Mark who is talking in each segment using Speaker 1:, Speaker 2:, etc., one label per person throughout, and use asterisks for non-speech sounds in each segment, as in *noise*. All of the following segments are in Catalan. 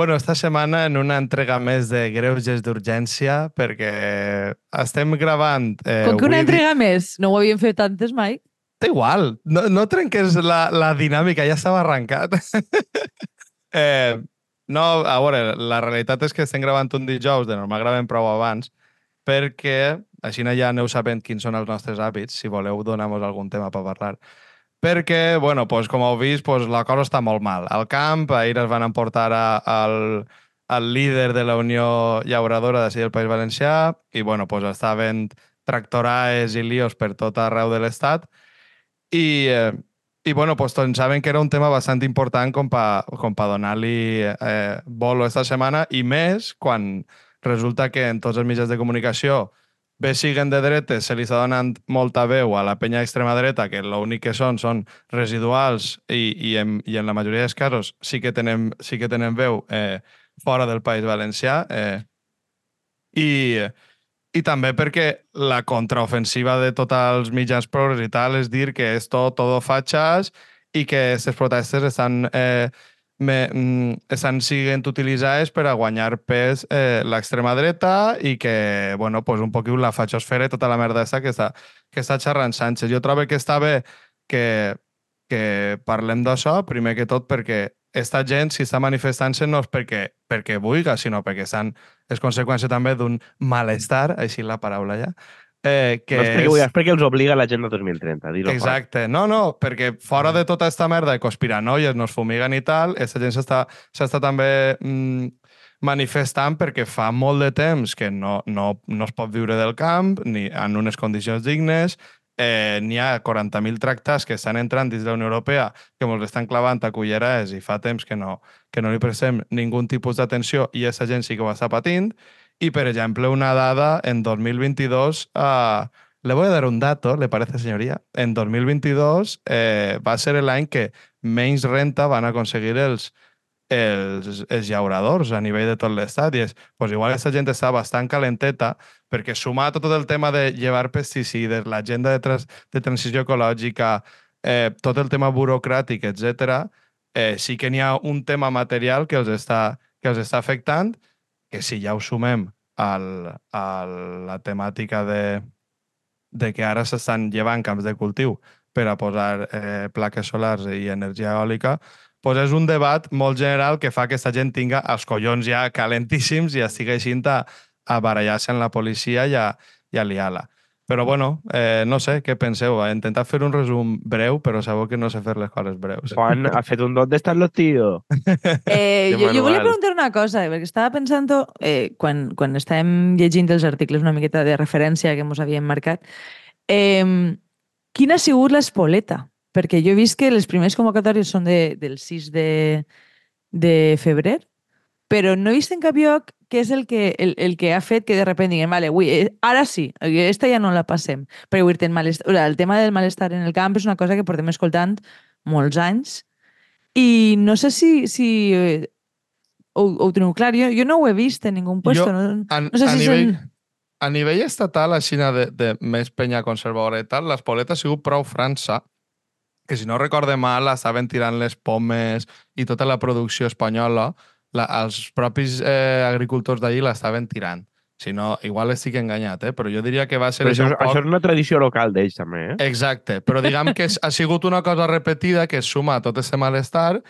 Speaker 1: Bueno, esta setmana en una entrega més de greuges d'urgència perquè estem gravant...
Speaker 2: Eh, Com que una entrega més? No ho havíem fet tantes mai?
Speaker 1: Té igual, no, no trenques la, la dinàmica, ja estava arrencat. *laughs* eh, no, a veure, la realitat és que estem gravant un dijous, de normal gravem prou abans, perquè així ja aneu sabent quins són els nostres hàbits, si voleu donar-nos algun tema per parlar perquè, bueno, pues, com heu vist, pues, la cosa està molt mal. Al camp, ahir es van emportar a, al, al líder de la Unió Llauradora de del País Valencià i, bueno, pues, està havent tractoraes i lios per tot arreu de l'Estat i, eh, i bueno, pues, tots saben que era un tema bastant important com per com pa donar-li eh, bolo esta setmana i més quan resulta que en tots els mitjans de comunicació bé siguen de dretes, se li està donant molta veu a la penya extrema dreta, que l'únic que són són residuals i, i, en, i en la majoria dels casos sí que tenen, sí que tenen veu eh, fora del País Valencià. Eh, i, I també perquè la contraofensiva de tots els mitjans progres i tal és dir que és tot, todo fachas i que aquestes protestes estan eh, estan siguent utilitzades per a guanyar pes eh, l'extrema dreta i que, bueno, pues un poquet la fachosfera i tota la merda aquesta que està, que està xerrant Sánchez. Jo trobo que està bé que, que parlem d'això, primer que tot perquè esta gent, si està manifestant-se, no és perquè, perquè vulga, sinó perquè estan, és conseqüència també d'un malestar, així la paraula ja,
Speaker 3: Eh, que no és perquè, és... és perquè els obliga l'agenda 2030.
Speaker 1: Exacte. Fora. No, no, perquè fora de tota aquesta merda de conspiranoies, nos fumiguen i tal, aquesta gent s'està també mm, manifestant perquè fa molt de temps que no, no, no es pot viure del camp ni en unes condicions dignes, eh, n'hi ha 40.000 tractats que estan entrant dins de la Unió Europea que ens estan clavant a culleres i fa temps que no, que no li prestem ningú tipus d'atenció i aquesta gent sí que ho està patint y, por ejemplo, una dada en 2022, uh, le voy a dar un dato, ¿le parece, señoría? En 2022 eh, va a ser el any que menys renta van a conseguir els, els, els llauradors a nivell de tot l'estat. I és, pues igual aquesta gent està bastant calenteta perquè sumar tot el tema de llevar pesticides, l'agenda de, trans, de transició ecològica, eh, tot el tema burocràtic, etc, eh, sí que n'hi ha un tema material que els està, que els està afectant que si ja ho sumem al, a la temàtica de, de que ara s'estan llevant camps de cultiu per a posar eh, plaques solars i energia eòlica, pues és un debat molt general que fa que aquesta gent tinga els collons ja calentíssims i estigui així a, a barallar-se amb la policia i a, i a liar-la. Però bueno, eh, no sé, què penseu? He intentat fer un resum breu, però sabeu que no sé fer les coses breus.
Speaker 3: Juan, ha fet un ¿dónde están los tíos?
Speaker 2: Eh, *laughs* jo, jo volia preguntar una cosa, perquè estava pensant, eh, quan, quan estàvem llegint els articles una miqueta de referència que ens havíem marcat, eh, quina ha sigut l'espoleta? Perquè jo he vist que les primeres convocatòries són de, del 6 de, de febrer, però no he vist en cap lloc què és el que, el, el que ha fet que de repente diguem, vale, ui, eh, ara sí, esta ja no la passem. Però ui, el, malestar, el tema del malestar en el camp és una cosa que portem escoltant molts anys i no sé si, si eh, ho, ho teniu clar. Jo, jo no ho he vist en ningú puesto. Jo, no,
Speaker 1: a, no sé a si nivell, són... A nivell estatal, així de, de més penya conservadora i tal, l'espoleta ha sigut prou França, que si no recorde mal, estaven tirant les pomes i tota la producció espanyola la, els propis eh, agricultors d'allí l'estaven tirant. Si no, igual estic enganyat, eh? però jo diria que va ser...
Speaker 3: Però això, poc... això és una tradició local d'ells, també, eh?
Speaker 1: Exacte, però diguem que ha sigut una cosa repetida que suma a tot aquest malestar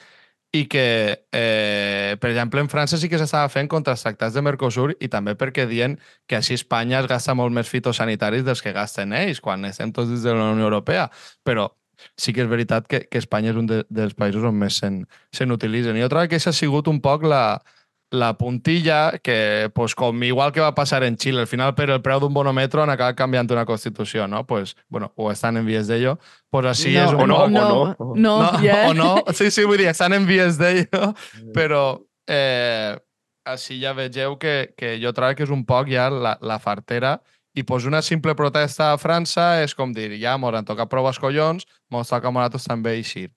Speaker 1: i que, eh, per exemple, en França sí que s'estava fent contra els tractats de Mercosur i també perquè diuen que així Espanya es gasta molt més fitosanitaris dels que gasten ells quan estem tots dins de la Unió Europea. Però sí que és veritat que, que Espanya és un de, dels països on més se'n se n'utilitzen. I jo trobo que aquesta ha sigut un poc la, la puntilla que, pues, com igual que va passar en Xile, al final per el preu d'un bonometro han acabat canviant una constitució, no? Pues, bueno, o estan en vies d'ello, pues així no, és un...
Speaker 2: O no, no, o no. No, no, yeah.
Speaker 1: o no. Sí, sí, vull dir, estan en vies d'ello, però eh, així ja vegeu que, que jo trobo que és un poc ja la, la fartera i pues, una simple protesta a França és com dir, ja mos han tocat prou els collons, mos toca a també eixir.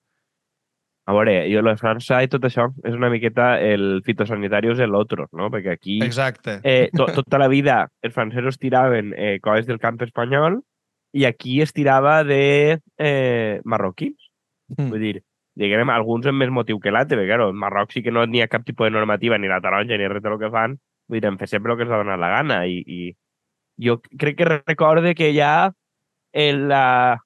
Speaker 3: A veure, jo la França i tot això és una miqueta el fitosanitari és l'altre, no? Perquè aquí...
Speaker 1: Exacte.
Speaker 3: Eh, to, *laughs* tota la vida els francesos tiraven eh, coses del camp espanyol i aquí es tirava de eh, marroquins. Mm. Vull dir, diguem, alguns amb més motiu que l'altre, perquè, claro, en Marroc sí que no n'hi ha cap tipus de normativa, ni la taronja, ni res del que fan, vull dir, en fer sempre el que els ha donat la gana, i, i jo crec que recorde que ja el, la...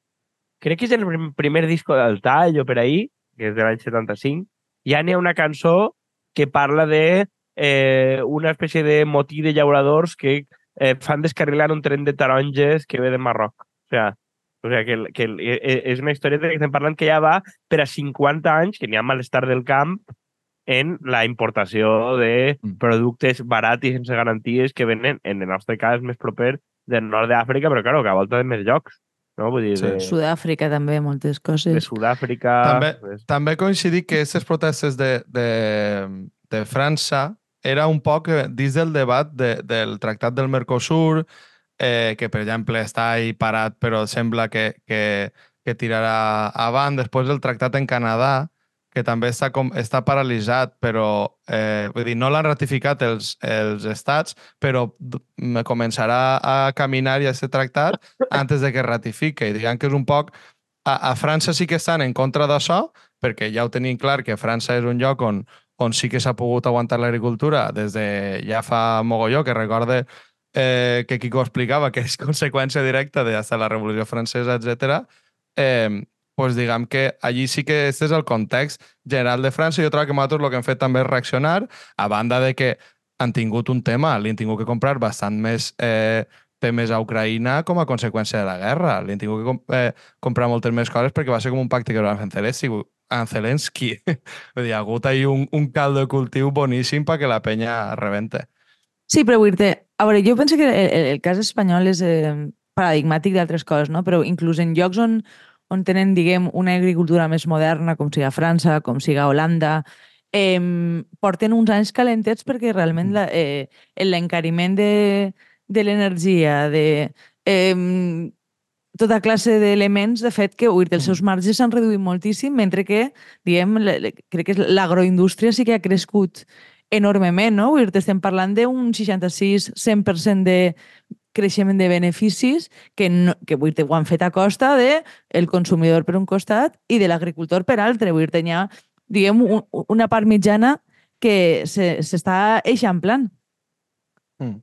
Speaker 3: crec que és el primer disco del Tall o per ahir, que és de l'any 75, ja n'hi ha una cançó que parla de eh, una espècie de motí de llauradors que eh, fan descarrilar un tren de taronges que ve de Marroc. O sigui, o sigui que, que e, e, és una història que estem parlant que ja va per a 50 anys, que n'hi ha malestar del camp en la importació de mm. productes barats i sense garanties que venen, en el nostre cas, més proper del nord d'Àfrica, però, claro, que a volta de més llocs. No? Vull dir, sí.
Speaker 2: de... Sud-àfrica també, moltes coses.
Speaker 3: De Sud-àfrica...
Speaker 1: També, pues... també coincidir que aquestes protestes de, de, de França era un poc dins del debat de, del Tractat del Mercosur, eh, que, per exemple, està ahí parat, però sembla que, que, que tirarà avant. Després del tractat en Canadà, que també està, com, està paralitzat, però eh, vull dir, no l'han ratificat els, els estats, però començarà a caminar i a ser tractat antes de que ratifique. I diguem que és un poc... A, a França sí que estan en contra d'això, perquè ja ho tenim clar que França és un lloc on, on sí que s'ha pogut aguantar l'agricultura des de ja fa mogolló, que recorde eh, que Quico explicava que és *laughs* conseqüència directa de la Revolució Francesa, etc. Eh, pues diguem que allí sí que este és el context general de França. Jo trobo que nosaltres el que hem fet també és reaccionar, a banda de que han tingut un tema, li han tingut que comprar bastant més eh, temes a Ucraïna com a conseqüència de la guerra. Li han tingut que comp eh, comprar moltes més coses perquè va ser com un pacte que van fer Zelensky. Zelensky. *laughs* Vull dir, ha hagut ahí un, un caldo de cultiu boníssim perquè la penya rebente.
Speaker 2: Sí, però vull dir a veure, jo penso que el, el cas espanyol és eh, paradigmàtic d'altres coses, no? però inclús en llocs on, on tenen, diguem, una agricultura més moderna, com siga França, com siga Holanda, eh, porten uns anys calentets perquè realment mm. eh, l'encariment de, de l'energia, de eh, tota classe d'elements, de fet, que uir, els seus marges s'han reduït moltíssim, mentre que, diguem, crec que l'agroindústria sí que ha crescut enormement, no? Dir, estem parlant d'un 66-100% de creixement de beneficis que, no, que vull dir, ho han fet a costa de el consumidor per un costat i de l'agricultor per altre. Vull dir, hi ha, diguem, un, una part mitjana que s'està se, eixamplant.
Speaker 3: Mm.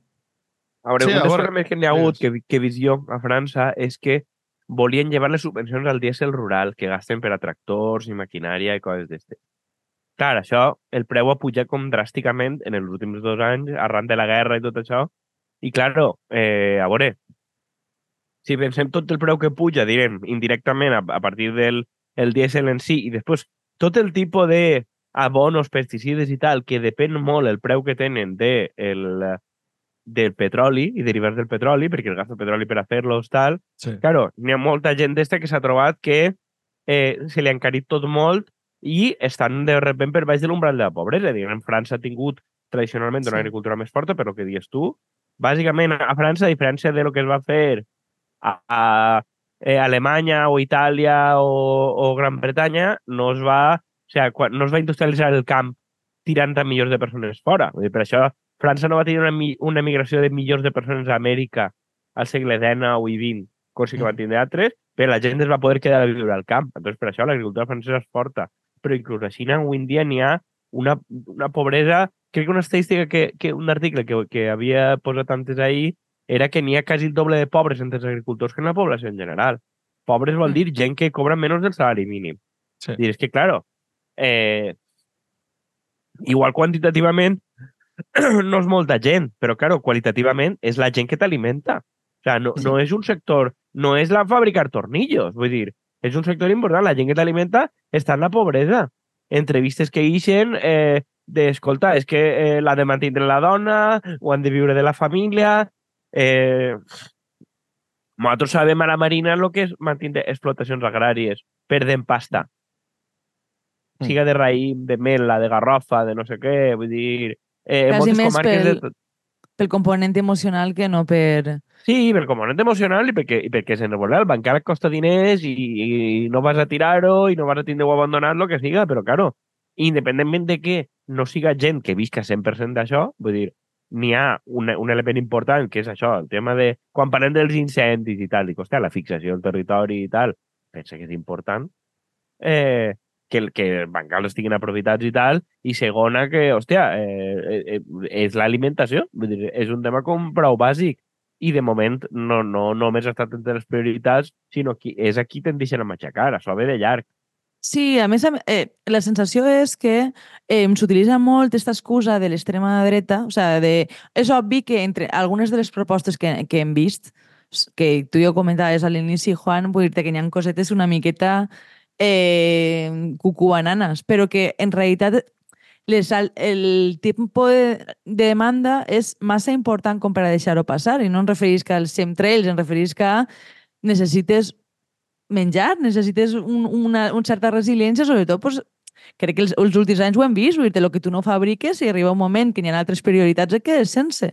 Speaker 3: A veure, sí, un dels problemes que n'hi ha hagut, que, que visió a França, és que volien llevar les subvencions al dièsel rural que gasten per a tractors i maquinària i coses d'este. Clar, això, el preu ha pujat com dràsticament en els últims dos anys, arran de la guerra i tot això. I, claro, eh, a veure, si pensem tot el preu que puja, direm, indirectament a, a partir del el dièsel en si, i després tot el tipus de abonos, pesticides i tal, que depèn molt el preu que tenen de el, del petroli i derivats del petroli, perquè el gas del petroli per a fer-los tal, sí. claro, n'hi ha molta gent d'esta que s'ha trobat que eh, se li ha encarit tot molt i estan de repent per baix de l'umbral de la pobresa. Diguem, França ha tingut tradicionalment una sí. agricultura més forta, però que dius tu, bàsicament a França, a diferència de lo que es va fer a, a, eh, Alemanya o Itàlia o, o Gran Bretanya, no es va, o sigui, quan, no es va industrialitzar el camp tirant a milions de persones fora. Vull dir, per això França no va tenir una, una migració de milions de persones a Amèrica al segle XIX o XX, com sí que van mm. tindre altres, però la gent es va poder quedar a viure al camp. Entonces, per això l'agricultura francesa és forta però inclús a Xina avui en dia n'hi ha una, una pobresa... Crec que una estadística, que, que un article que, que havia posat antes ahir era que n'hi ha quasi el doble de pobres entre els agricultors que en la població en general. Pobres vol dir gent que cobra menys del salari mínim. Sí. És que, claro, eh, igual quantitativament *clears throat* no és molta gent, però, claro, qualitativament és la gent que t'alimenta. O sigui, no, sí. no és un sector, no és la fabricar tornillos, vull dir, és un sector important. La gent que t'alimenta està en la pobresa. Entrevistes que ixen eh, d'escolta, és que eh, l'ha de la dona, o han de viure de la família... Eh, nosaltres sabem a la Marina el que és mantenir explotacions agràries, perden pasta. Mm. Siga de raïm, de mela, de garrofa, de no sé què, vull dir...
Speaker 2: Eh, Quasi més pel, de... pel component emocional que no per
Speaker 3: Sí, pel component emocional i perquè, i perquè el banc encara costa diners i, i no vas a tirar-ho i no vas a tindre o abandonar lo que siga, però, claro, independentment de que no siga gent que visca 100% d'això, vull dir, n'hi ha un, un element important, que és això, el tema de... Quan parlem dels incendis i tal, dic, hòstia, la fixació del territori i tal, pensa que és important. Eh, que, que els bancals estiguin aprofitats i tal, i segona que, hòstia, eh, eh, és l'alimentació, és un tema com prou bàsic i de moment no, no només ha estat entre les prioritats, sinó que és aquí te'n deixen a matxacar, això ve de llarg.
Speaker 2: Sí, a més, eh, la sensació és que eh, s'utilitza molt aquesta excusa de l'extrema dreta. O sigui, de, és obvi que entre algunes de les propostes que, que hem vist, que tu ja comentaves a l'inici, Juan, vull dir que hi ha cosetes una miqueta eh, cucubananes, però que en realitat les, el tipus de, de demanda és massa important com per a deixar-ho passar i no em referís que als chemtrails, em referís que necessites menjar, necessites un, una, una certa resiliència, sobretot pues, crec que els, els últims anys ho hem vist, vull dir el que tu no fabriques i arriba un moment que hi ha altres prioritats et quedes sense.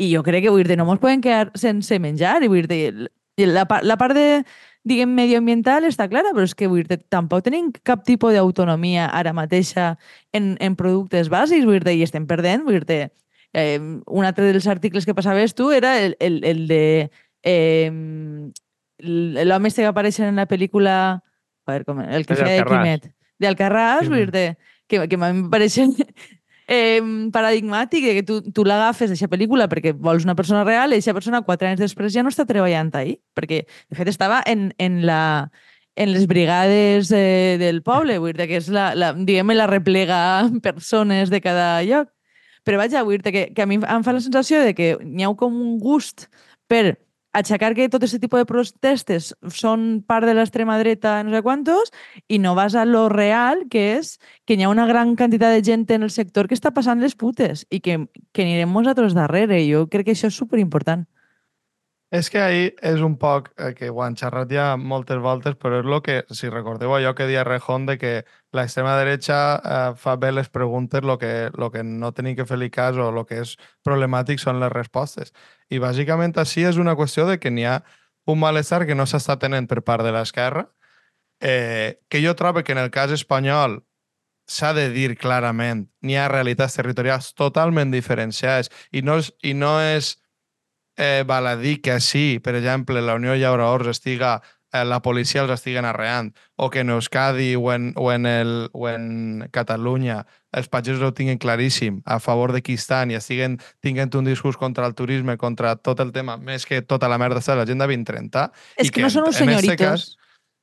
Speaker 2: I jo crec que vull dir no ens podem quedar sense menjar i vull dir la, la part de diguem, medioambiental està clara, però és que vull dir, tampoc tenim cap tipus d'autonomia ara mateixa en, en productes bàsics, vull dir, i estem perdent, vull dir, eh, un altre dels articles que passaves tu era el, el, el de eh, l'home este que apareix en la pel·lícula ver, com, el que feia de Quimet, d'Alcarràs, sí, vull dir que, que m'ha pareix eh, paradigmàtic que tu, tu l'agafes, aquesta pel·lícula, perquè vols una persona real i aquesta persona quatre anys després ja no està treballant ahí, perquè de fet estava en, en la en les brigades eh, del poble, vull dir que és la, la, diguem la replega persones de cada lloc. Però vaja, vull dir que, que a mi em fa la sensació de que n'hi ha com un gust per aixecar que tot aquest tipus de protestes són part de l'extrema dreta, no sé quantos, i no vas a lo real, que és que hi ha una gran quantitat de gent en el sector que està passant les putes i que, que anirem nosaltres darrere. Jo crec que això és superimportant.
Speaker 1: És que ahir és un poc, eh, que ho han xerrat ja moltes voltes, però és el que, si recordeu allò que dia Rejón de que l'extrema dreta eh, fa bé les preguntes, el que, lo que no tenim que fer-li cas o el que és problemàtic són les respostes. I bàsicament així és una qüestió de que n'hi ha un malestar que no s'està tenint per part de l'esquerra, eh, que jo trobo que en el cas espanyol s'ha de dir clarament, n'hi ha realitats territorials totalment diferenciades i no és, i no és eh, dir que sí, per exemple, la Unió Llaura Ors estiga la policia els estiguen arreant, o que en Euskadi o en, o en, el, o en Catalunya els pagesos ho tinguin claríssim a favor de qui estan i estiguen tinguent un discurs contra el turisme, contra tot el tema, més que tota la merda de l'agenda 2030.
Speaker 2: És que, que no són uns senyoritos. Cas,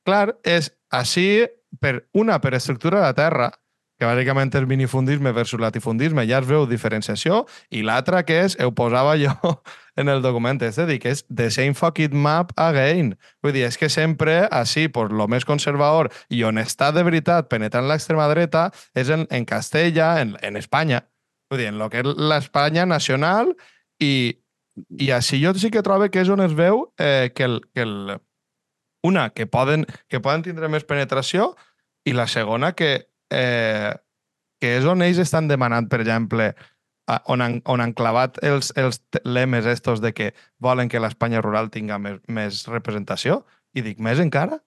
Speaker 1: clar, és així, per una, per estructura de la terra, que bàsicament és minifundisme versus latifundisme, ja es veu diferenciació, i l'altra que és, ho posava jo *laughs* en el document este, dir que és the same fucking map again. Vull dir, és que sempre, així, pues, lo més conservador i on està de veritat penetrant l'extrema dreta és en, en Castella, en, en Espanya. Vull dir, en lo que és l'Espanya nacional i, i així jo sí que trobo que és on es veu eh, que, el, que el, una, que poden, que poden tindre més penetració i la segona, que eh, que és on ells estan demanant, per exemple, on han, on han clavat els, els lemes estos de que volen que l'Espanya rural tinga més, més representació, i dic, més encara?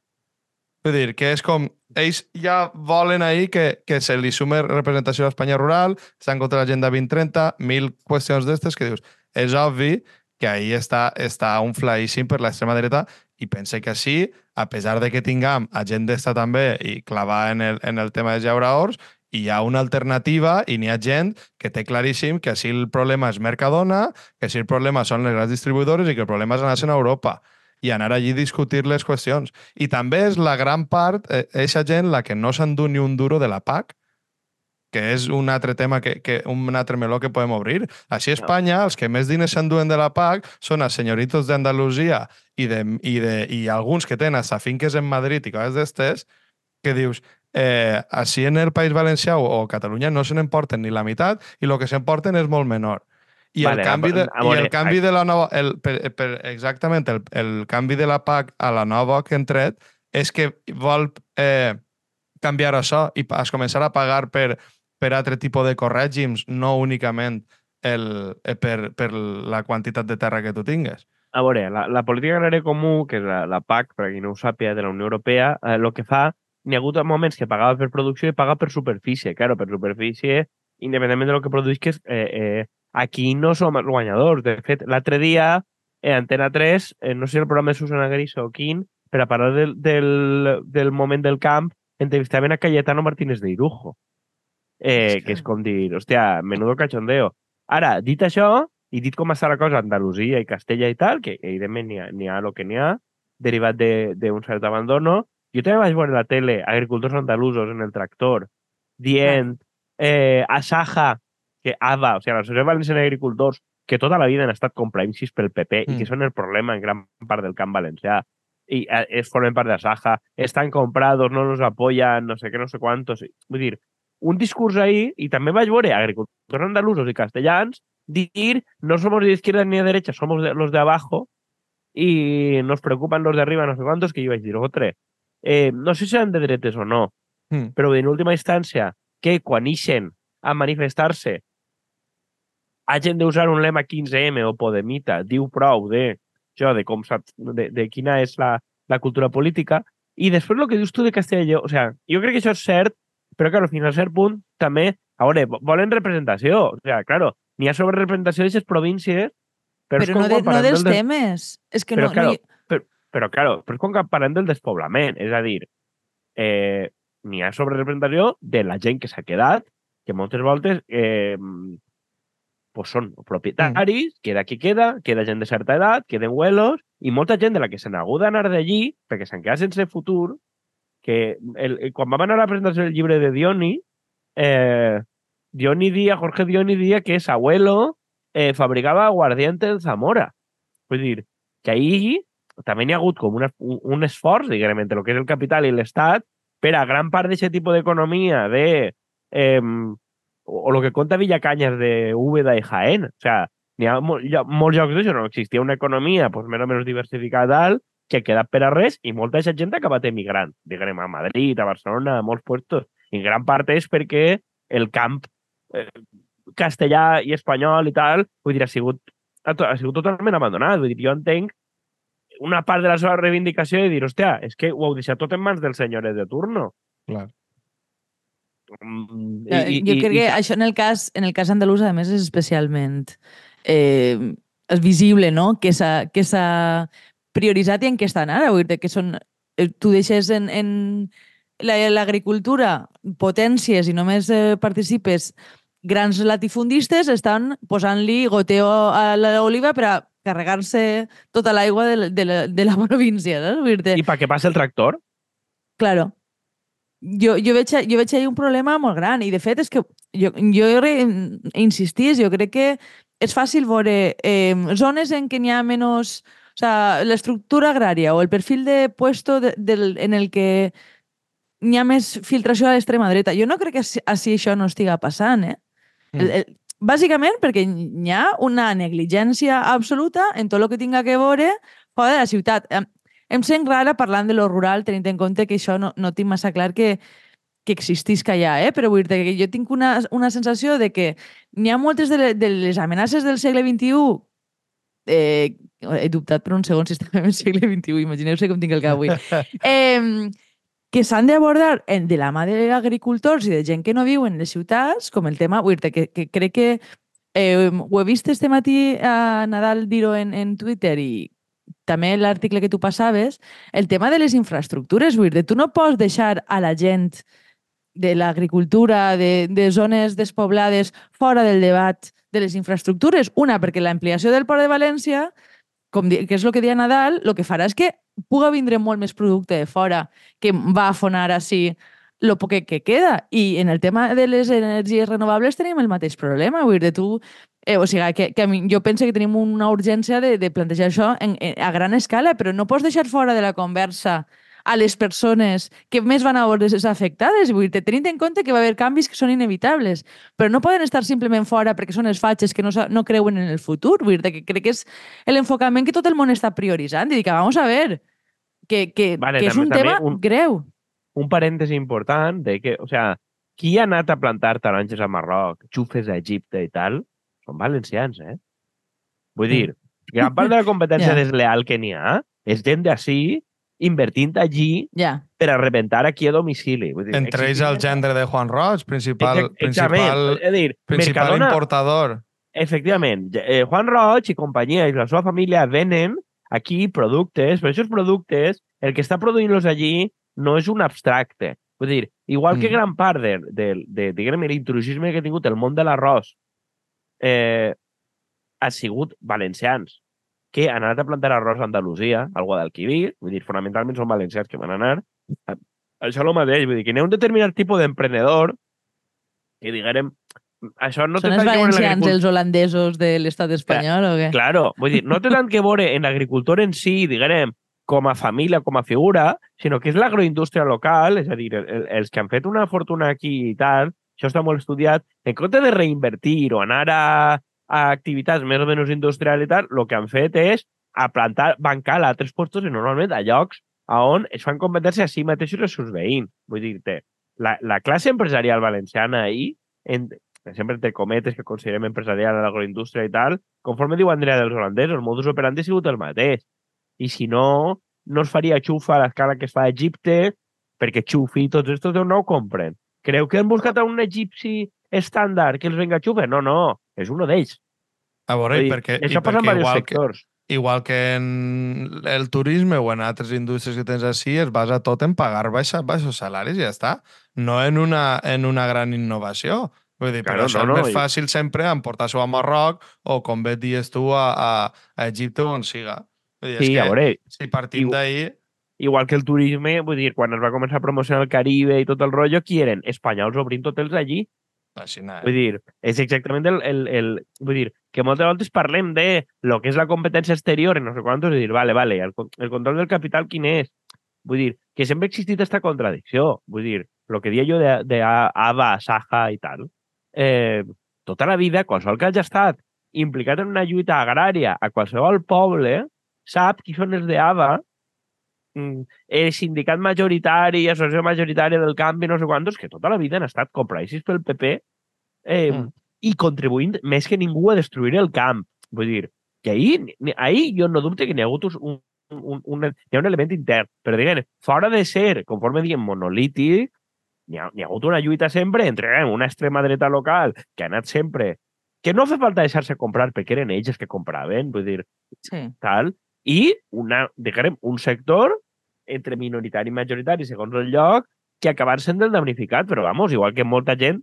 Speaker 1: Vull dir, que és com... Ells ja volen ahir que, que se li sume representació a l'Espanya rural, estan contra l'agenda 2030, mil qüestions d'estes que dius, és obvi que ahir està, està un flaíssim per l'extrema dreta i pense que sí, a pesar de que tinguem a gent d'esta també i clavar en el, en el tema de llauraors, hi ha una alternativa i n'hi ha gent que té claríssim que si el problema és Mercadona, que si el problema són les grans distribuïdores i que el problema és anar-se'n a Europa i anar allí a discutir les qüestions. I també és la gran part, aquesta eh, gent, la que no s'endú ni un duro de la PAC, que és un altre tema, que, que un altre meló que podem obrir. Així a Espanya, els que més diners s'enduen de la PAC són els senyoritos d'Andalusia i, de, i, de, i alguns que tenen hasta finques en Madrid i coses d'estes, que dius, eh, així en el País Valencià o, o Catalunya no se n'emporten ni la meitat i el que s'emporten és molt menor. I vale, el canvi de, a, a, i el canvi de la nova... El, per, per, exactament, el, el canvi de la PAC a la nova que han tret és que vol eh, canviar això i es començar a pagar per per altre tipus de corrègims, no únicament el, eh, per, per la quantitat de terra que tu tingues.
Speaker 3: A veure, la, la política agrària comú, que és la, la PAC, per qui no ho sàpiga, de la Unió Europea, eh, que fa, n'hi ha hagut moments que pagava per producció i paga per superfície. Claro, per superfície, independentment de lo que produïsques, eh, eh, aquí no som els guanyadors. De fet, l'altre dia, eh, Antena 3, eh, no sé si el programa de Susana Griso o quin, per a parlar del, del, del moment del camp, entrevistaven a Cayetano Martínez de Irujo, eh, que és com dir, hòstia, menudo cachondeo. Ara, dit això, i dit com està la cosa a Andalusia i Castella i tal, que evidentment n'hi ha, ha el que n'hi ha, derivat d'un cert abandono, jo també vaig veure la tele agricultors andalusos en el tractor dient eh, a Saja, que ADA, o sigui, l'Associació Valenciana d'Agricultors, que tota la vida han estat complaïncis pel PP mm. i que són el problema en gran part del camp valencià i eh, es formen part de Saja, estan comprados, no nos apoyan, no sé què, no sé quantos. Vull dir, un discurs ahí, i també vaig veure agricultors andalusos i castellans dir no somos de izquierda ni de derecha, somos de, los de abajo y nos preocupan los de arriba, no sé cuántos, que iba a decir, otra. Eh, no sé si seran de dretes o no, mm. però en última instància, que quan ixen a manifestar-se hagin d'usar un lema 15M o Podemita, diu prou de, jo, de, com saps, de, de quina és la, la cultura política, i després el que dius tu de Castelló, o sea, jo crec que això és cert, però que al final, a cert punt, també, a veure, volen representació. O sea, claro, n'hi ha sobre representació d'aquestes províncies,
Speaker 2: però, però no, de, no dels del... temes. És que
Speaker 3: però,
Speaker 2: no...
Speaker 3: Claro, no... Però, però, claro, però és com que parlem del despoblament. És a dir, eh, n'hi ha sobre representació de la gent que s'ha quedat, que moltes voltes eh, pues són propietaris, mm. queda qui queda, queda gent de certa edat, queden huelos, i molta gent de la que se hagut d'anar d'allí, perquè s'han quedat sense futur, que el, quan vam anar a la presentació del llibre de Dioni, eh, Diony Díaz, Jorge Diony Díaz, que es abuelo, eh, fabricava aguardiente en Zamora. Vull dir, que ahir també hi ha hagut com una, un, un esforç, entre el que és el capital i l'Estat, per a gran part d'aquest tipus d'economia de... Eh, o, o el que conta Villacanyes de Úbeda i Jaén. O sea, n'hi ha, d'això, no existia una economia pues, més o diversificada tal, que ha quedat per a res i molta d'aquesta gent ha acabat emigrant, diguem, a Madrid, a Barcelona, a molts puestos. I gran part és perquè el camp eh, castellà i espanyol i tal, vull dir, ha sigut, ha, ha sigut totalment abandonat. Vull dir, jo entenc una part de la seva reivindicació de dir, hòstia, és que ho heu deixat tot en mans dels senyores de turno.
Speaker 1: Clar.
Speaker 2: Mm, I, jo i, crec i, que i... això en el cas, en el cas andalús, a més, és especialment eh, és visible, no?, que s'ha prioritzat i en què estan ara. Vull dir que són, eh, tu deixes en, en l'agricultura potències i només eh, participes grans latifundistes estan posant-li goteo a l'oliva per a carregar-se tota l'aigua de, de, la, de la *laughs* província. No?
Speaker 3: I per què passa el tractor?
Speaker 2: Claro. Jo, jo, veig, jo veig ahí un problema molt gran i de fet és que jo, jo insistís, jo crec que és fàcil veure eh, zones en què n'hi ha menys... O sea, l'estructura agrària o el perfil de puesto de, del, en el que n'hi ha més filtració a l'extrema dreta. Jo no crec que així això no estiga passant, eh? Mm. El, el, bàsicament perquè hi ha una negligència absoluta en tot el que tinga que veure fora de la ciutat. Em, sent rara parlant de lo rural, tenint en compte que això no, no tinc massa clar que, que existisca allà, eh? però vull dir que jo tinc una, una sensació de que n'hi ha moltes de, de les amenaces del segle XXI eh, he dubtat per un segon si estem en el segle XXI, imagineu-se com tinc el cap avui. Eh, que s'han d'abordar de la mà d'agricultors i de gent que no viu en les ciutats, com el tema, que, que crec que eh, ho he vist este matí a Nadal dir-ho en, en Twitter i també l'article que tu passaves, el tema de les infraestructures, vull dir, tu no pots deixar a la gent de l'agricultura, de, de zones despoblades, fora del debat de les infraestructures. Una, perquè l'ampliació del port de València, com que és el que deia Nadal, el que farà és que puga vindre molt més producte de fora que va afonar així el poc que queda. I en el tema de les energies renovables tenim el mateix problema. Vull dir, tu... Eh, o sigui, que, que jo penso que tenim una urgència de, de plantejar això en, en, a gran escala, però no pots deixar fora de la conversa a les persones que més van a veure afectades. Vull dir, tenint en compte que va haver canvis que són inevitables, però no poden estar simplement fora perquè són els fatxes que no, no creuen en el futur. Vull dir, que crec que és l'enfocament que tot el món està prioritzant. I que, vamos a ver, que, que, vale, que és un tema un, greu.
Speaker 3: Un parèntesi important de que, o sea, qui ha anat a plantar taronges a Marroc, xufes a Egipte i tal, són valencians, eh? Vull dir, gran part de la competència *laughs* yeah. desleal que n'hi ha és gent d'ací invertint allí
Speaker 2: yeah.
Speaker 3: per a rebentar aquí a domicili.
Speaker 1: Vull dir, Entre ells el gendre de Juan Roig, principal, principal, és dir, principal Mercadona, importador.
Speaker 3: Efectivament. Eh, Juan Roig i companyia i la seva família venen aquí productes, però aquests productes, el que està produint-los allí no és un abstracte. Vull dir, igual mm. que gran part de, de, de, de l'intrusisme que ha tingut el món de l'arròs eh, ha sigut valencians que han anat a plantar arròs a Andalusia, al Guadalquivir, vull dir, fonamentalment són valencians que van anar. Això és el mateix, vull dir, que n'hi ha un determinat tipus d'emprenedor que, diguem, això no
Speaker 2: Són els valencians els holandesos de l'estat espanyol o què?
Speaker 3: Claro, vull dir, no té tant que veure en l'agricultor en si, diguem, com a família, com a figura, sinó que és l'agroindústria local, és a dir, el, els que han fet una fortuna aquí i tal, això està molt estudiat, en compte de reinvertir o anar a, a activitats més o menys industrials i tal, el que han fet és a plantar bancal a altres puestos i normalment a llocs a on es fan competència a si mateixos i els seus veïns. Vull dir-te, la, la classe empresarial valenciana ahir, en, sempre entre cometes que considerem empresarial a l'agroindústria i tal, conforme diu Andrea dels holandesos, el modus operandi ha sigut el mateix. I si no, no es faria xufa a l'escala que es fa a Egipte, perquè xufi i tots estos no ho compren. Creu que han buscat a un egipci estàndard que els venga xufa? No, no, és un d'ells.
Speaker 1: A veure, dir, perquè,
Speaker 3: això passa en diversos sectors.
Speaker 1: Que, igual que en el turisme o en altres indústries que tens així, es basa tot en pagar baixa, baixos salaris i ja està. No en una, en una gran innovació. Vull dir, claro, però això no, no, és més fàcil sempre emportar-s'ho a Marroc o, com bé dius tu, a, a, a Egipte o on siga. Vull dir, sí, a veure, si partim d'ahir...
Speaker 3: Igual que el turisme, vull dir, quan es va començar a promocionar el Caribe i tot el rotllo, qui eren? Espanyols obrint hotels allí. Eh? Vull dir, és exactament el, el, el... Vull dir, que moltes vegades parlem de lo que és la competència exterior i no sé quantos, i dir, vale, vale, el, el control del capital quin és? Vull dir, que sempre ha existit aquesta contradicció. Vull dir, el que dia jo de, de Ava, Saja i tal, eh, tota la vida, qualsevol que hagi estat implicat en una lluita agrària a qualsevol poble, sap qui són els d'AVA, mm, el sindicat majoritari, associació majoritària del canvi, no sé quantos, que tota la vida han estat compraïssis pel PP eh, mm. i contribuint més que ningú a destruir el camp. Vull dir, que ahir, ahir jo no dubte que n'hi ha hagut un, un, un, hi ha un element intern, però diguem, fora de ser, conforme diguem, monolític, hi ha, hi ha hagut una lluita sempre entre eh, una extrema dreta local que ha anat sempre que no fa falta deixar-se comprar perquè eren ells els que compraven, vull dir,
Speaker 2: sí.
Speaker 3: tal, i una, diguem, un sector entre minoritari i majoritari, segons el lloc, que acabar sent el damnificat, però vamos, igual que molta gent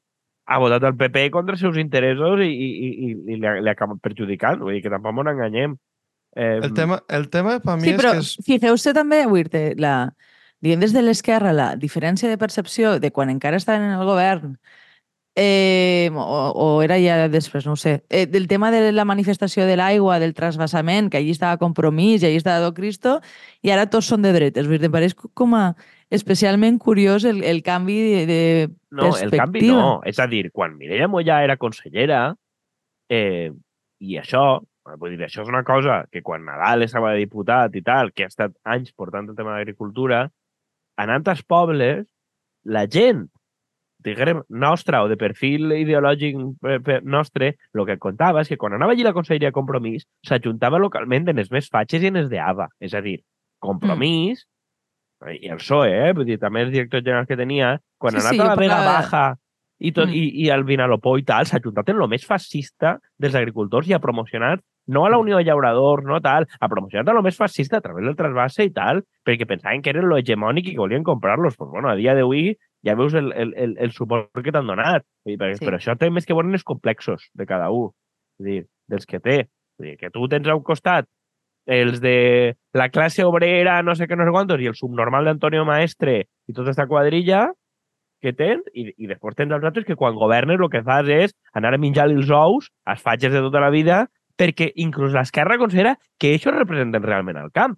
Speaker 3: ha votat el PP contra els seus interessos i, i, i, i li, li acaba perjudicant, vull dir que tampoc ens enganyem.
Speaker 1: Eh... El, tema, el tema per mi
Speaker 2: sí, però,
Speaker 1: és que...
Speaker 2: És... Fixeu-se també, dir la, diguem des de l'esquerra, la diferència de percepció de quan encara estaven en el govern eh, o, o era ja després, no ho sé, eh, del tema de la manifestació de l'aigua, del trasbassament, que allí estava Compromís i allí estava Do Cristo, i ara tots són de dretes. Vull dir, em pareix com a especialment curiós el, el canvi de, de
Speaker 3: no,
Speaker 2: perspectiva.
Speaker 3: el canvi no. És a dir, quan Mireia Mollà era consellera, eh, i això, vull dir, això és una cosa que quan Nadal estava de diputat i tal, que ha estat anys portant el tema d'agricultura, anant als pobles, la gent diguem, nostra o de perfil ideològic nostre, el que contava és que quan anava allí la Conselleria de Compromís s'ajuntava localment en els més fatxes i en els d'AVA. És a dir, Compromís, mm. i el PSOE, eh? Vull dir, també els directors generals que tenia, quan sí, ha anat sí, a la Vega Baja i, tot, mm. i, i el Vinalopó i tal, s'ha ajuntat en el més fascista dels agricultors i ha promocionat no a la Unió de Llauradors, no tal, ha promocionat el més fascista a través del trasbase i tal, perquè pensaven que eren lo hegemònic i que volien comprar-los. Pues, bueno, a dia d'avui ja veus el, el, el, el suport que t'han donat. Dir, perquè, sí. Però això té més que veure els complexos de cada un, és dir, dels que té. És dir, que tu tens al costat els de la classe obrera, no sé què, no sé quantos, i el subnormal d'Antonio Maestre i tota aquesta quadrilla, que tens, i, i després tens els altres que quan governes el que fas és anar a menjar els ous, als fatxes de tota la vida, perquè inclús l'esquerra considera que això representen realment el camp.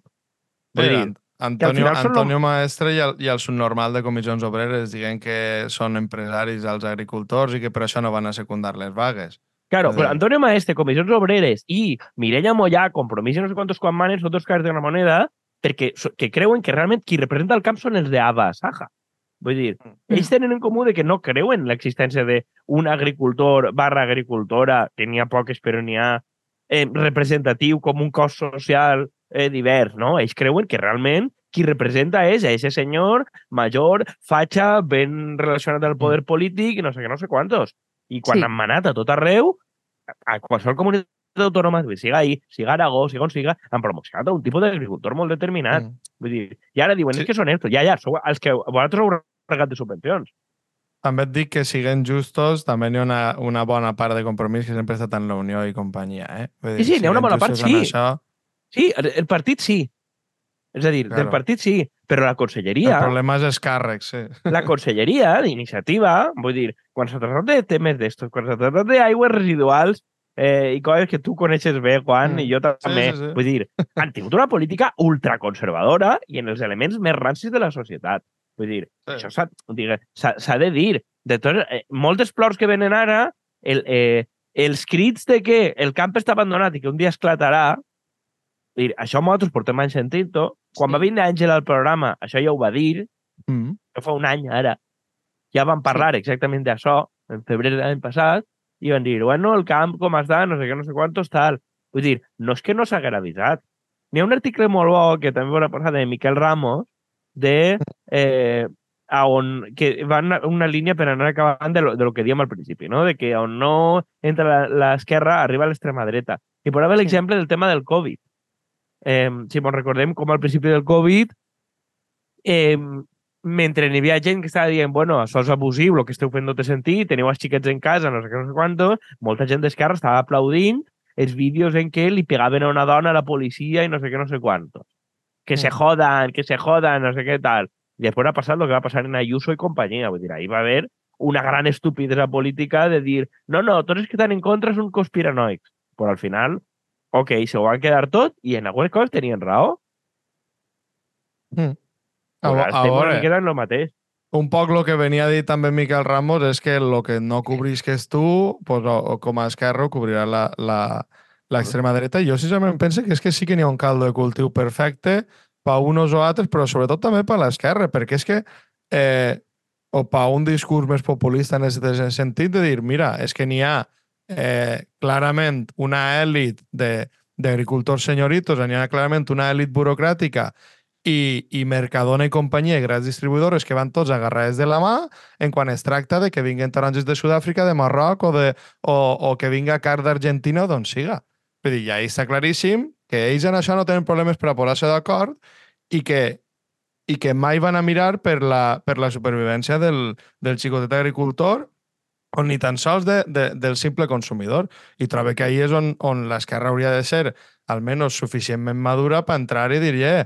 Speaker 1: Vull dir, Antonio, Antonio lo... Maestre i el, i el subnormal de comissions obreres diguem que són empresaris els agricultors i que per això no van a secundar les vagues.
Speaker 3: Claro, però Antonio Maestre, comissions obreres i Mireia Mollà, compromís no sé quantos quan manen, són dos cares de una moneda, perquè que creuen que realment qui representa el camp són els d'Ava Saja. Vull dir, mm. ells tenen en comú de que no creuen l'existència d'un agricultor barra agricultora, que n'hi ha poques però n'hi ha, eh, representatiu com un cos social eh, divers, no? Ells creuen que realment qui representa és a ese senyor major, fatxa, ben relacionat al poder mm. polític i no sé què, no sé quantos. I quan sí. han manat a tot arreu, a qualsevol comunitat autònoma, siga ahir, siga Aragó, siga on siga, han promocionat un tipus d'agricultor molt determinat. Mm. Vull dir, i ara diuen, sí. és que són estos. Ja, ja, sou els que vosaltres heu pagat de subvencions.
Speaker 1: També et dic que siguem justos, també n'hi ha una, una bona part de compromís que sempre ha estat en la Unió i companyia. Eh?
Speaker 3: Vull dir, sí, sí, n'hi ha una bona part, sí. Això... Sí, el partit sí. És a dir, claro. del partit sí, però la conselleria...
Speaker 1: El problema és els càrrecs, sí.
Speaker 3: La *laughs* conselleria d'iniciativa, vull dir, quan s'ha tractat de temes d'estos, quan s'ha tractat d'aigües residuals, eh, i coses que tu coneixes bé, Juan, mm. i jo també. Sí, sí, sí. Vull dir, han tingut una política ultraconservadora i en els elements més rancis de la societat. Vull dir, sí. això s'ha de dir. De tot, eh, moltes plors que venen ara, el, eh, els crits de que el camp està abandonat i que un dia esclatarà, dir, això nosaltres portem anys sentint-ho. Quan sí. va vindre Àngel al programa, això ja ho va dir. Mm. Això fa un any, ara. Ja vam parlar sí. exactament d'això, en febrer de l'any passat, i van dir, bueno, el camp com està, no sé què, no sé quantos, tal. Vull dir, no és que no s'hagués avisat. N'hi ha un article molt bo que també va posar de Miquel Ramos de eh, a on que va una, una línia per anar acabant de lo, de lo que diem al principi, no? de que on no entra l'esquerra arriba a l'extrema dreta. I posava l'exemple del tema del Covid. Eh, si ens recordem com al principi del Covid eh, mentre n'hi havia gent que estava dient, bueno, això és abusiu, el que esteu fent no té sentit, teniu els xiquets en casa, no sé què, no sé quantos, molta gent d'esquerra estava aplaudint els vídeos en què li pegaven a una dona a la policia i no sé què, no sé quantos. Que se mm. jodan, que se jodan, no sé què tal. I després ha passat el que va passar en Ayuso i companyia. Vull dir, ahí va haver una gran estupidesa política de dir no, no, tots els que estan en contra són conspiranoics. Però al final, ok, se ho van quedar tot i en algunes coses tenien raó.
Speaker 1: Mm. A, a veure,
Speaker 3: queda lo mateix.
Speaker 1: Un poc el que venia a dir també Miquel Ramos és que el que no cobrisques tu, pues, o, o com a esquerra, cobrirà la, la, l'extrema dreta. Jo sincerament penso que és que sí que n'hi ha un caldo de cultiu perfecte per uns o altres, però sobretot també per l'esquerra, perquè és que eh, o per un discurs més populista en aquest sentit de dir, mira, és que n'hi ha eh, clarament una èlit d'agricultors senyoritos, n'hi ha clarament una èlit burocràtica i, i Mercadona i companyia, i grans distribuïdores que van tots agarrats de la mà en quan es tracta de que vinguen taronges de Sud-àfrica, de Marroc o, de, o, o que vinga car d'Argentina o d'on siga. Vull dir, ja està claríssim que ells en això no tenen problemes per a posar-se d'acord i que, i que mai van a mirar per la, per la supervivència del, del xicotet agricultor o ni tan sols de, de, del simple consumidor. I trobo que ahir és on, on l'esquerra hauria de ser almenys suficientment madura per entrar i dir, eh,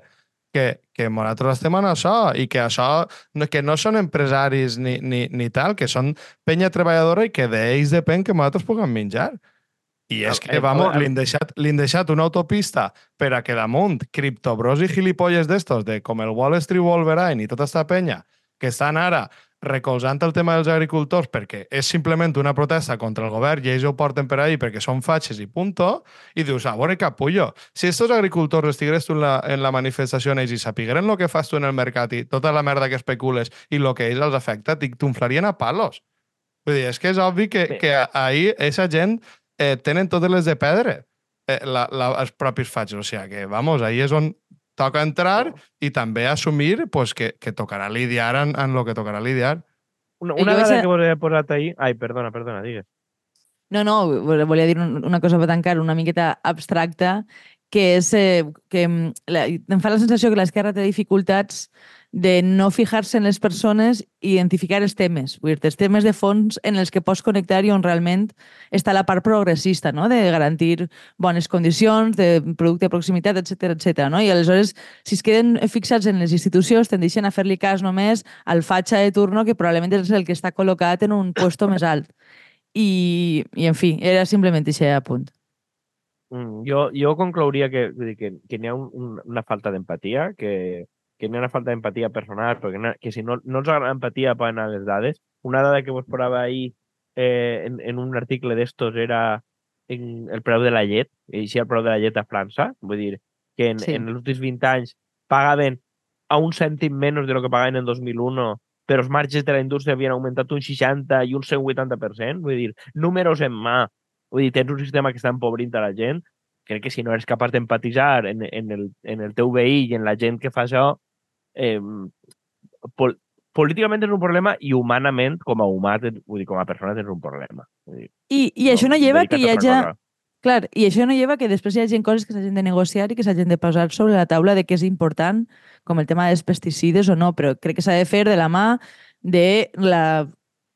Speaker 1: que, que nosaltres estem en això i que això no, que no són empresaris ni, ni, ni tal, que són penya treballadora i que d'ells depèn que nosaltres puguem menjar. I és que, vamos, li han, deixat, li han deixat una autopista per a que damunt criptobros i gilipolles d'estos, de com el Wall Street Wolverine i tota esta penya, que estan ara recolzant el tema dels agricultors perquè és simplement una protesta contra el govern i ells ho porten per ahí perquè són fatxes i punto, i dius, a veure, capullo, si estos agricultors estigués tu en la, en la manifestació ells i sapigueren el que fas tu en el mercat i tota la merda que especules i el que ells els afecta, t'inflarien a palos. Vull dir, és que és obvi que, que ahir aquesta gent eh, tenen totes les de pedra, eh, la, la, els propis fatxes. O sigui que, vamos, ahí és on toca entrar i també assumir pues, que, que tocarà lidiar en, en lo que tocarà lidiar.
Speaker 3: Una, una dada que volia posar ahir... Ai, perdona, perdona, digues.
Speaker 2: No, no, volia dir una cosa per tancar una miqueta abstracta, que és eh, que mm, la, em fa la sensació que l'esquerra té dificultats de no fijar-se en les persones i identificar els temes, vull dir, els temes de fons en els que pots connectar i on realment està la part progressista, no? de garantir bones condicions, de producte de proximitat, etc etc. no? I aleshores, si es queden fixats en les institucions, tendeixen a fer-li cas només al fatxa de turno, que probablement és el que està col·locat en un puesto més alt. I, i en fi, era simplement aquest apunt.
Speaker 3: Mm, jo, jo conclouria que, que, que n'hi ha un, una falta d'empatia, que, que n'hi ha una falta d'empatia personal, perquè que si no, no els agrada empatia poden anar les dades. Una dada que vos posava ahir eh, en, en un article d'estos era en el preu de la llet, i si el preu de la llet a França, vull dir que en, sí. en els últims 20 anys pagaven a un cèntim menys de lo que pagaven en 2001, però els marges de la indústria havien augmentat un 60 i un 180%, vull dir, números en mà. Vull dir, tens un sistema que està empobrint a la gent, crec que si no eres capaç d'empatitzar en, en, el, en el teu veí i en la gent que fa això, eh, pol políticament és un problema i humanament, com a humà, vull dir, com a persona, tens un problema. Vull dir,
Speaker 2: I, i això no lleva que hi hagi... Clar, i això no lleva que després hi hagi coses que s'hagin de negociar i que s'hagin de posar sobre la taula de què és important, com el tema dels pesticides o no, però crec que s'ha de fer de la mà de la...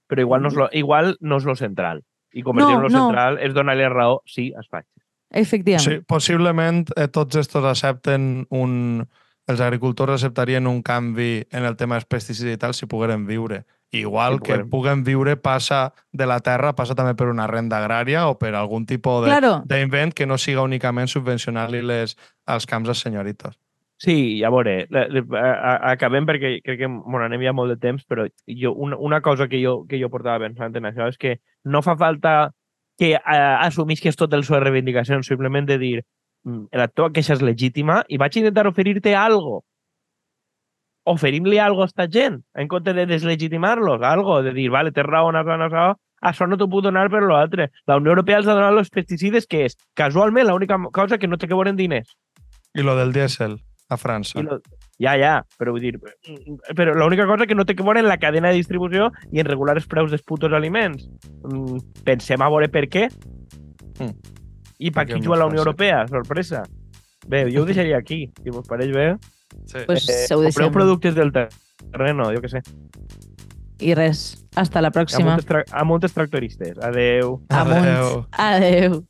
Speaker 3: Però igual no és lo, igual no és lo central. I convertir-ho no, en lo no. central és donar-li raó, sí, es faig.
Speaker 2: Efectivament.
Speaker 1: Sí, possiblement eh, tots estos accepten un... Els agricultors acceptarien un canvi en el tema dels pesticides i tal si pogueren viure. Igual sí, que puguem viure passa de la terra, passa també per una renda agrària o per algun tipus d'invent claro. que no siga únicament subvencionar-li als camps als senyoritos.
Speaker 3: Sí, ja veuré. Acabem perquè crec que m'ho anem ja molt de temps, però jo, una, una cosa que jo, que jo portava pensant en això és que no fa falta que uh, assumisques tot el seu reivindicacions, simplement de dir la teva queixa és legítima i vaig intentar oferir-te algo. Oferim-li algo a esta gent, en compte de deslegitimar-los, algo, de dir, vale, tens raó, una cosa, una això no t'ho puc donar per l'altre. La Unió Europea els ha donat els pesticides, que és, casualment, l'única cosa que no té que veure en diners.
Speaker 1: I lo del dièsel a França.
Speaker 3: Lo... Ja, ja, però vull dir... Però l'única cosa que no té que veure en la cadena de distribució i en regular els preus dels putos aliments. Mm, pensem a veure per què. Mm. I per qui juga la Unió Europea, sorpresa. Bé, jo ho deixaria aquí, si us pareix bé.
Speaker 2: Sí. Pues eh,
Speaker 3: productes del terreno, jo què sé.
Speaker 2: I res, hasta la pròxima.
Speaker 3: A moltes, tra a moltes tractoristes. Adeu.
Speaker 2: Adeu. Adeu.